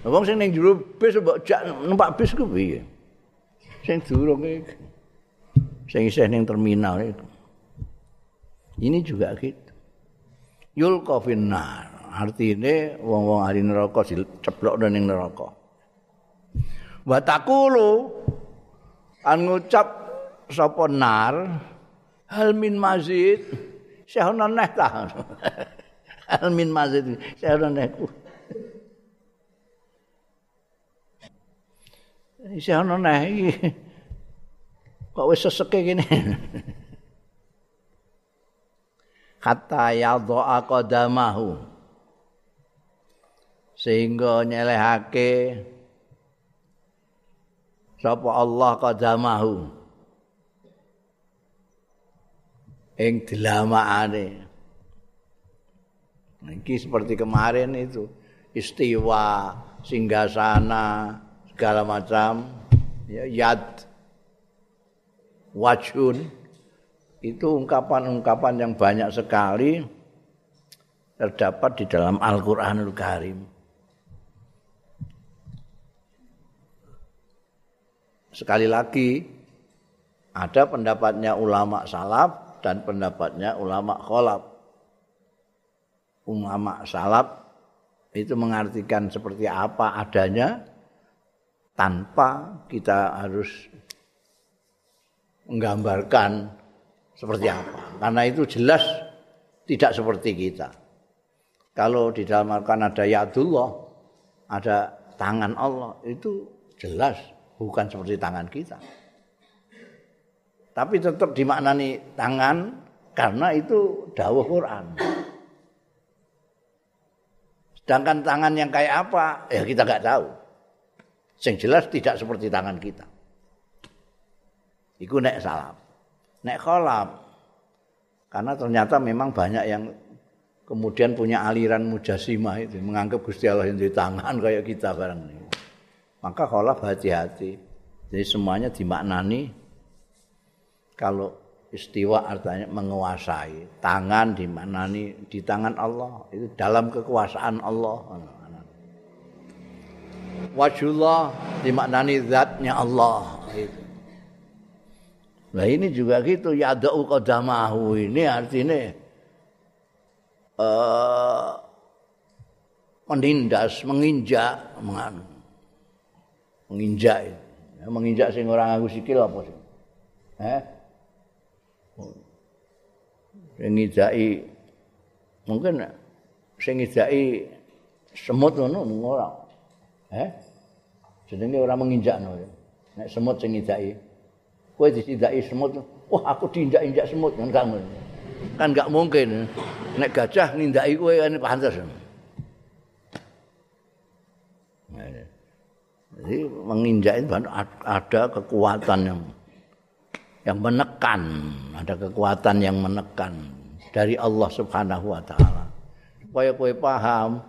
wong sing ning jero bis mbok jak numpak bis ku piye sing durung iki sing isih ning terminal itu ini juga gitu yulqa finnar artine wong-wong ahli neraka diceplok ning neraka wa taqulu an ngucap sapa nar hal min mazid sehona neh ta hal min mazid sehona neh sehona neh kok wis seseke kene kata yadha'a qadamahu. Sehingga nyelehake sapa Allah qadamahu. Ing dilamaane iki seperti kemarin itu. Istiwa singgasana segala macam ya yad wajun itu ungkapan-ungkapan yang banyak sekali terdapat di dalam Al-Qur'anul Karim. Sekali lagi ada pendapatnya ulama salaf dan pendapatnya ulama kholaf. Ulama salaf itu mengartikan seperti apa adanya tanpa kita harus menggambarkan seperti apa. Karena itu jelas tidak seperti kita. Kalau di dalam Al-Quran ada yadullah, ada tangan Allah, itu jelas bukan seperti tangan kita. Tapi tetap dimaknani tangan karena itu dawuh Quran. Sedangkan tangan yang kayak apa, ya kita nggak tahu. Yang jelas tidak seperti tangan kita. Iku nek salam. nek kholaf karena ternyata memang banyak yang kemudian punya aliran mujasimah itu menganggap Gusti Allah di tangan kayak kita barang ini. Maka kholaf hati-hati. Jadi semuanya dimaknani kalau istiwa artinya menguasai. Tangan dimaknani di tangan Allah. Itu dalam kekuasaan Allah wajullah dimaknani zatnya Allah itu Nah ini juga gitu ya ada qadamahu ini artinya uh, menindas, menginjak, menganu. Menginjak. Ya, menginjak sing orang aku sikil apa sih? Eh? Sing ngijaki mungkin sing ngijaki semut ngono ora. Eh? Jenenge ora menginjak no. Nek semut sing ngijaki. Kowe disindaki semut wah aku diinjak-injak semut kan kamu kan enggak mungkin. Nek gajah nindaki kowe kan pantes jadi menginjak itu ada kekuatan yang yang menekan. Ada kekuatan yang menekan dari Allah Subhanahu wa taala. Supaya kowe paham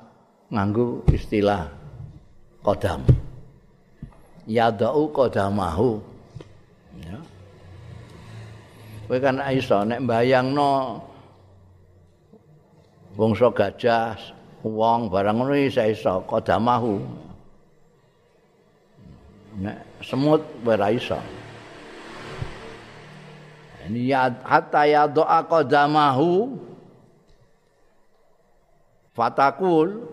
nganggo istilah qadam yadau qadamahu ya. Kowe kan iso nek mbayangno bangsa gajah, wong barang ngono iso iso kodamahu. Nek semut ora iso. Ini ya hatta ya doa kodamahu fatakul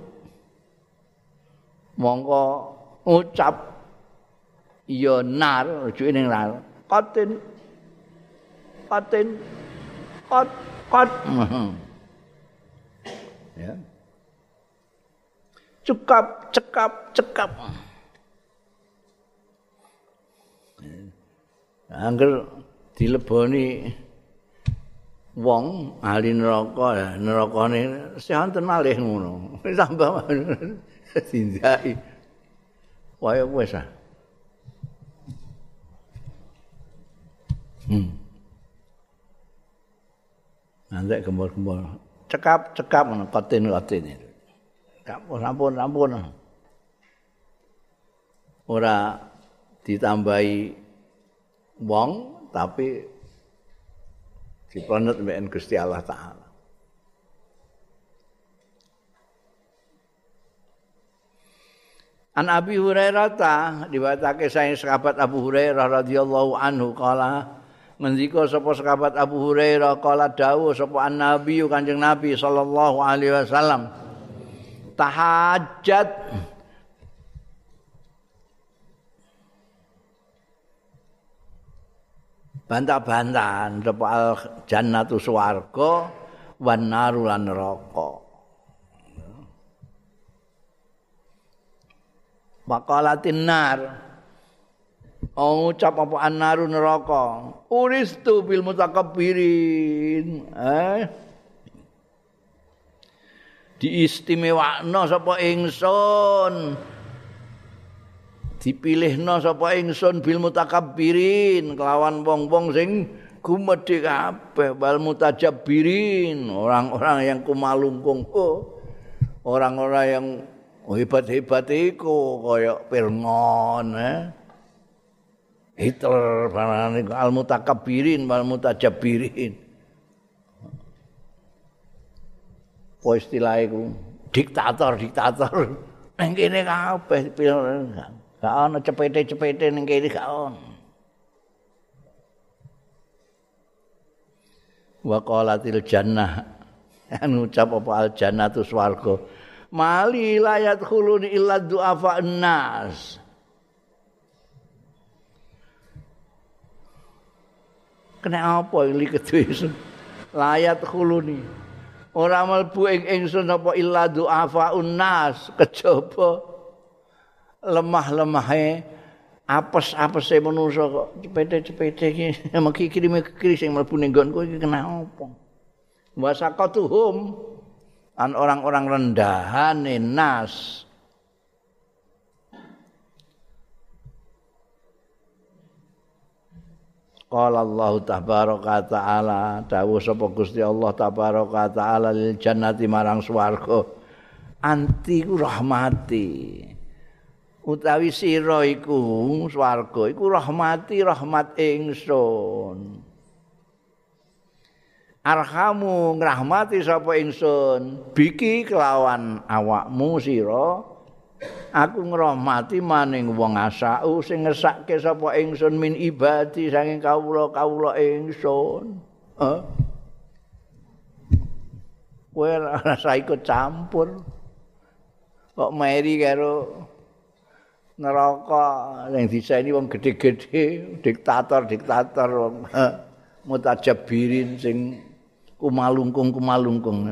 mongko ucap ya nar rujuke ning nar qatin. Qatin. Qat cepat ya. Cekap cekap. Cekap angger dileboni wong ahli neraka nerakane sehanten malih ngono. Tambah sinjai. Wae wis ah hmm. Nanti gembor-gembor cekap cekap ngono kotin kotin itu. Sampun sampun. Ora ditambahi wong tapi dipenet mbek Gusti Allah taala. An Abi Hurairah ta diwatake saking sahabat Abu Hurairah radhiyallahu anhu kala ngendika sapa sahabat Abu Hurairah? Kala dawuh sapa an Nabi Kanjeng Nabi sallallahu alaihi wasallam. Tahajjat bantah-bantahan sapa al jannatu swarga wan naru lan neraka Makalatin nar. Oh, ucap apa annaru neraka? Uristu bil mutakabbirin. Eh? Diistimewakno sapa ingsun. Dipilihno sapa ingsun bil mutakabbirin. Kelawan wong-wong sing gumedhe kabeh. Wal mutajabbirin. Orang-orang yang kumalungkung. Oh, orang-orang yang hebat-hebat iku kaya Pirngon eh Hitler barang al mutakabbirin wal mutajabbirin apa istilah iku diktator diktator nang kene kabeh Gak ana cepete-cepete ning kene gak ana. Wa qalatil jannah. Anu ucap apa al jannatu swarga. Mali layat khuluni illa du'afa nas. Kena apa ini kedua Layat khuluni. Orang melbu ing ingsun apa illa du'afa nas. Kejaba. lemah-lemahe apes-apese manusa kok cepete-cepete iki mengki kirime kiri sing mlebu ning nggonku iki kena apa wasaqatuhum an orang-orang rendahan nas Qala Allah tabaraka taala dawuh sapa Gusti Allah tabaraka taala lil jannati marang swarga. Anti rahmati. Utawi sira iku swarga iku rahmati rahmat ingsun arhamu ngrahmati sapa ingsun. Biki kelawan awakmu sira. Aku ngrahmati maning wong asau sing ngersake sapa ingsun min ibadi saking kawula-kawula ingsun. Eh kowe rasa ikut campur. Kok meri karo neraka? Yang disaini wong gede-gede diktator-diktator wong mutajabirin sing kumalungkung kumalungkung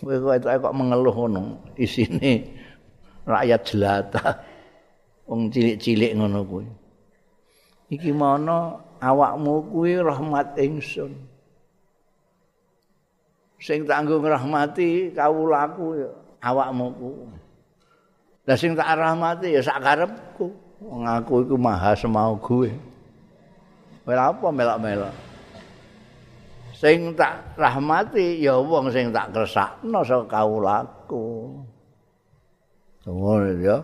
kowe kok kok mengeluh ngono isine rakyat jelata wong cilik-cilik ngono kuwi iki mono awakmu kuwi rahmat ingsun sing tanggung rahmati kawulaku ya awakmu kuwi Lah sing tak rahmati ya sak karepku. Wong aku iku maha semau gue. Ora apa melok-melok. Sing tak rahmati ya wong sing tak kersakno saka kaulaku. Ngono ya.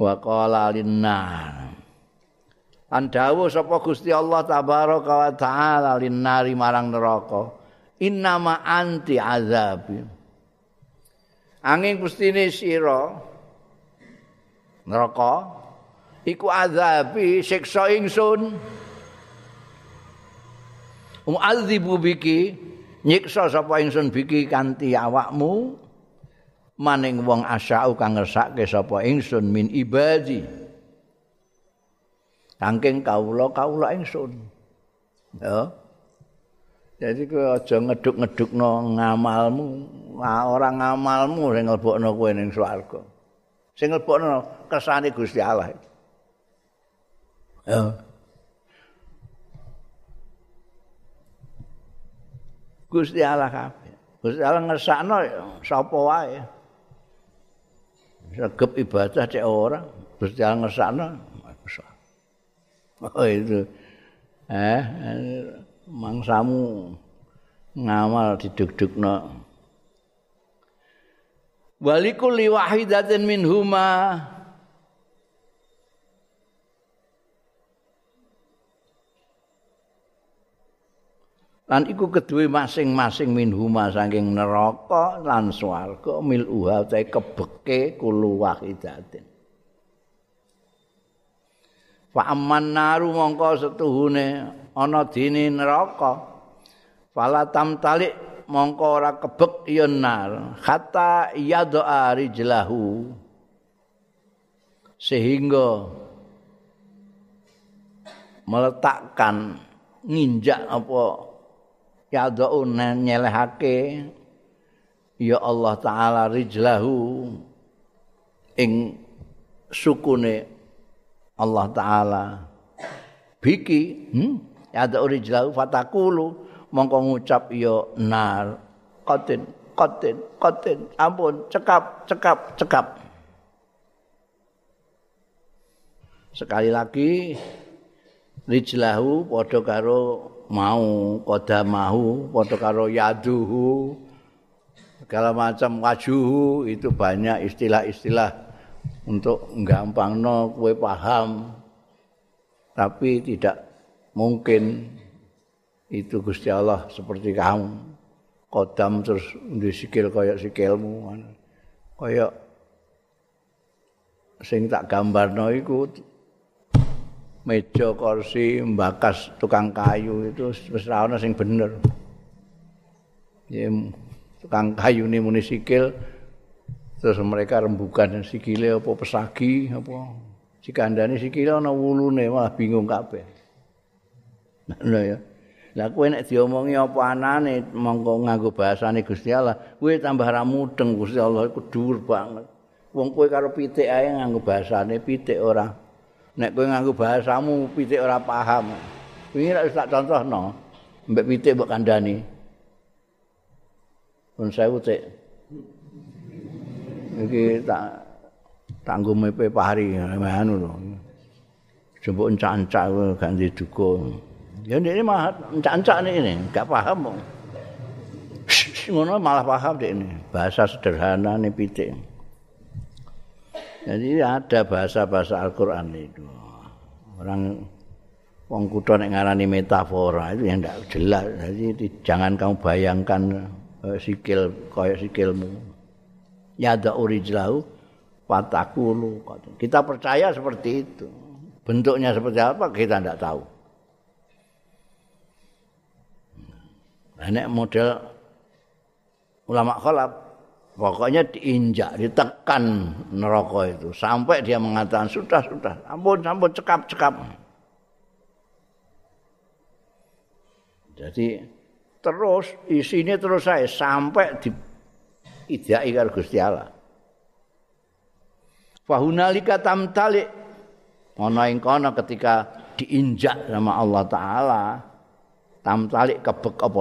Wa qala linnar. Andawu sapa Gusti Allah tabaraka wa taala linnari marang neraka. Innama anti azabi. angin gustine sira neraka iku azabi siksa ingsun mu'adzibu biki nyiksa sapa ingsun biki kanthi awakmu maning wong asyau kang ngersake sapa ingsun min ibadi saking kawula kawula ingsun ya Jadi kowe aja ngeduk-ngedukno ngamalmu, nah, orang ngamalmu sing nglebokno kowe ning swarga. Sing nglebokno kersane Gusti Allah. Ya. Gusti Allah kabeh. Gusti Allah ngersakno sapa wae. Segep ibadah cek ora, Gusti Allah ngersakno. Oh itu. Eh, mangsamu ngamal diduk-dukno walikulli wahidatin minhuma lan iku kedue masing-masing minhuma saking neraka lan swarga mil uha te kebeke kulu wahidatin. Fa amman naru mongko setuhune ana dene neraka fala tamtali mongko ora kebek ya nar hatta yad'a rijlahu. Sehingga meletakkan nginjak apa yad'u nyelehake. Ya Allah taala rijlahu ing sukune Allah taala. Biki hmm? ya ada urijlahu fatakulu. Mongko ngucap ya nar qatin qatin qatin. Ampun cekap cekap cekap. Sekali lagi rijlahu padha karo mau qadamahu padha karo yaduhu segala macam wajuhu itu banyak istilah-istilah untuk gampang no kue paham. Tapi tidak mungkin itu Gusti Allah seperti kamu. Kodam terus di sikil kayak sikilmu. Kayak sing tak gambar no iku meja kursi mbakas tukang kayu itu wis ra sing bener ya tukang kayu ini muni sikil terus mereka rembukan sikile apa pesagi apa sikandane sikile ana wulune malah bingung kabeh Lha ya. Lah kowe nek diomongi apa anane mongko nganggo bahasane Gusti Allah, kowe tambah ra mudeng Gusti Allah iku dhuwur banget. Wong kowe karo pitik ae nganggo bahasane pitik ora. Nek kowe nganggo bahasamu pitik ora paham. Wingi nek tak contohno, mbek pitik mbok kandhani. Pun saya utek. Iki tak tanggo mepe pari anu lho. Jembok encak-encak ganti duka. Ya ini mah encak-encak ini, gak paham kok. Ngono malah paham deh ini. Bahasa sederhana nih pitik. Jadi ada bahasa-bahasa Al-Quran itu. Orang wong kutho nek ngarani metafora itu yang tidak jelas. Jadi jangan kamu bayangkan uh, sikil kayak sikilmu. Ya ada urijlahu patakulu. Kita percaya seperti itu. Bentuknya seperti apa kita tidak tahu. Nek model ulama khalaf pokoknya diinjak, ditekan neraka itu sampai dia mengatakan sudah sudah, ampun ampun cekap cekap. Jadi terus isinya terus saya sampai di idai karo Gusti Allah. Fahunalika tamtali ana ing kono ketika diinjak sama Allah taala tamtalik kebek apa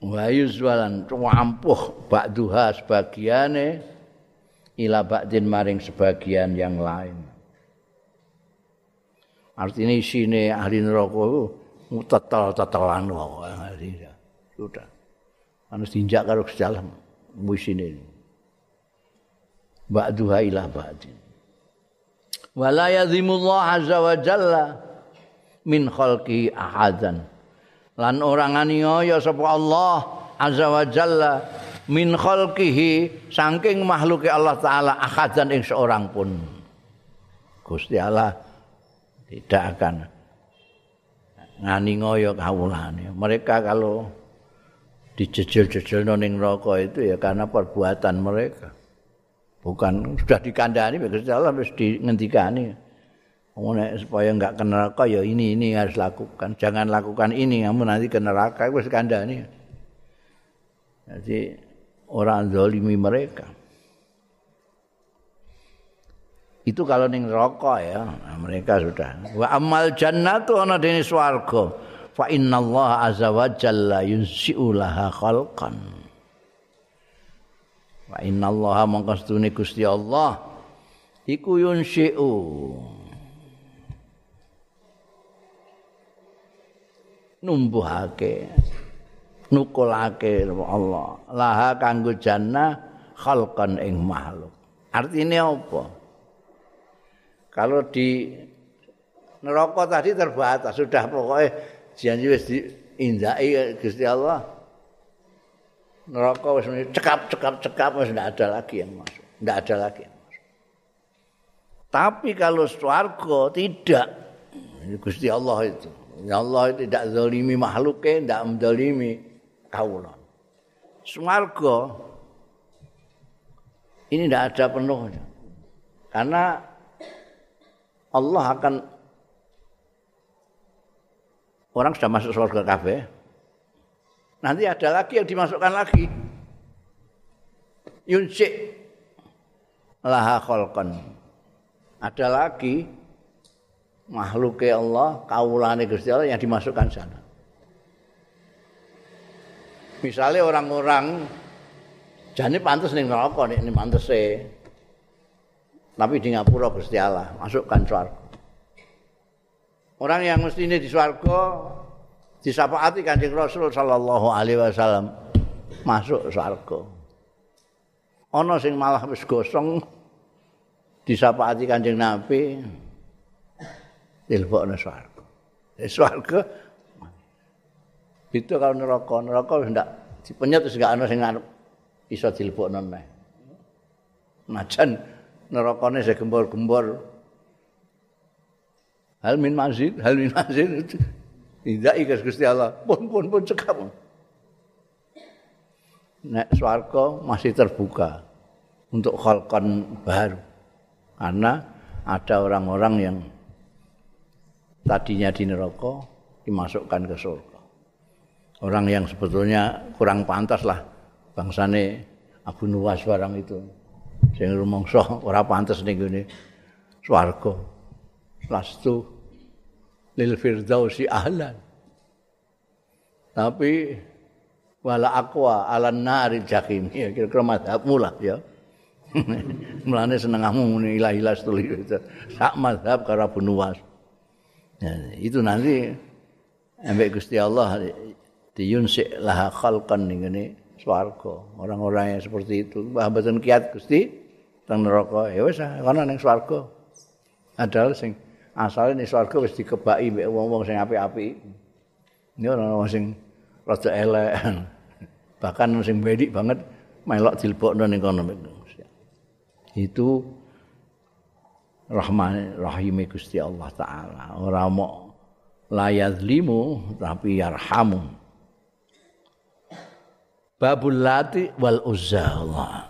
wa yuzwalan tuampuh ba'duha sebagiane ila ba'din maring sebagian yang lain. Artinya isine ahli neraka itu tetel-tetelan wae. Sudah. Harus tinjak karo sejalan isine. Ba'duha ila ba'din. Wala yazimullah azza wa jalla min khalqi ahadan lan ora nganiaya sapa Allah azza wa jalla min khalqihi saking makhluke Allah taala ahadan ing seorang pun. Gusti Allah tidak akan ngani ngoyo kawulane. Mereka kalau dijejel-jejel ning neraka itu ya karena perbuatan mereka. Bukan sudah dikandani Gusti Allah wis di ngendikani supaya enggak ke neraka ya ini ini harus lakukan. Jangan lakukan ini kamu nanti ke neraka wis kandhani. Jadi orang zalimi mereka. Itu kalau ning neraka ya, nah, mereka sudah. Wa amal jannatu ana dene swarga. Fa innallaha azza wa jalla yunsi'u laha khalqan. Wa innallaha mangkastune Gusti Allah iku yunsi'u numbuhake nukulake Allah. Laha kanggo jannah khalqan ing makhluk. Artinya apa? Kalau di neraka tadi terbatas sudah pokoknya janji wis diindai Gusti Allah. Neraka wis cekap cekap cekap wis ndak ada lagi yang masuk ndak ada lagi yang masuk. Tapi kalau swarga tidak Gusti Allah itu Ya Allah tidak zalimi makhluknya, tidak mendalimi kaulah. Sumargo ini tidak ada penuhnya. Karena Allah akan orang sudah masuk surga kafe. Nanti ada lagi yang dimasukkan lagi. Yunsik laha kholqan. Ada lagi makhluknya Allah, kaulane Gusti Allah yang dimasukkan sana. Misalnya orang-orang jane pantas ning neraka nek ini pantes Tapi di ngapura Gusti Allah, masukkan swarga. Orang yang mesti ini di swarga disapaati Kanjeng Rasul sallallahu alaihi wasallam masuk swarga. Ana sing malah wis gosong disapaati Kanjeng Nabi dilebokno swarga. Swarga itu kalau neraka, neraka wis ndak dipenyet wis gak ana sing arep iso dilebokno neh. Najan nerakane sing gembor-gembor. Hal min masjid, hal min masjid. Tidak ikas Gusti Allah. Pun pun pun cekap. Nek swarga masih terbuka untuk khalqan baru. Karena ada orang-orang yang tadinya di neraka dimasukkan ke surga. Orang yang sebetulnya kurang pantas lah bangsane Abu Nuwas barang itu. Sing rumangsa ora pantas ning ngene swarga. Lastu lil firdausi ahlan. Tapi wala aqwa alan nari jakim ya kira-kira madhabmu lah ya. Mulane senengahmu muni ilah-ilah setuli itu. Sak madhab karo Abu Nuwas. Itu nanti ambek Gusti Allah diyunsik laha khalqan ning ngene swarga. Orang-orang yang seperti itu, mbah mboten kiat Gusti teng neraka. Ya wis kana ning swarga. Adalah sing asale ning swarga wis dikebaki mbek wong-wong sing apik-apik. Ini orang-orang sing rada elek. Bahkan sing bedik banget melok dilebokno ning kono. Itu rahman rahim Gusti Allah taala. Ora mau layazlimu tapi yarhamu. Babul lati wal uzza. Allah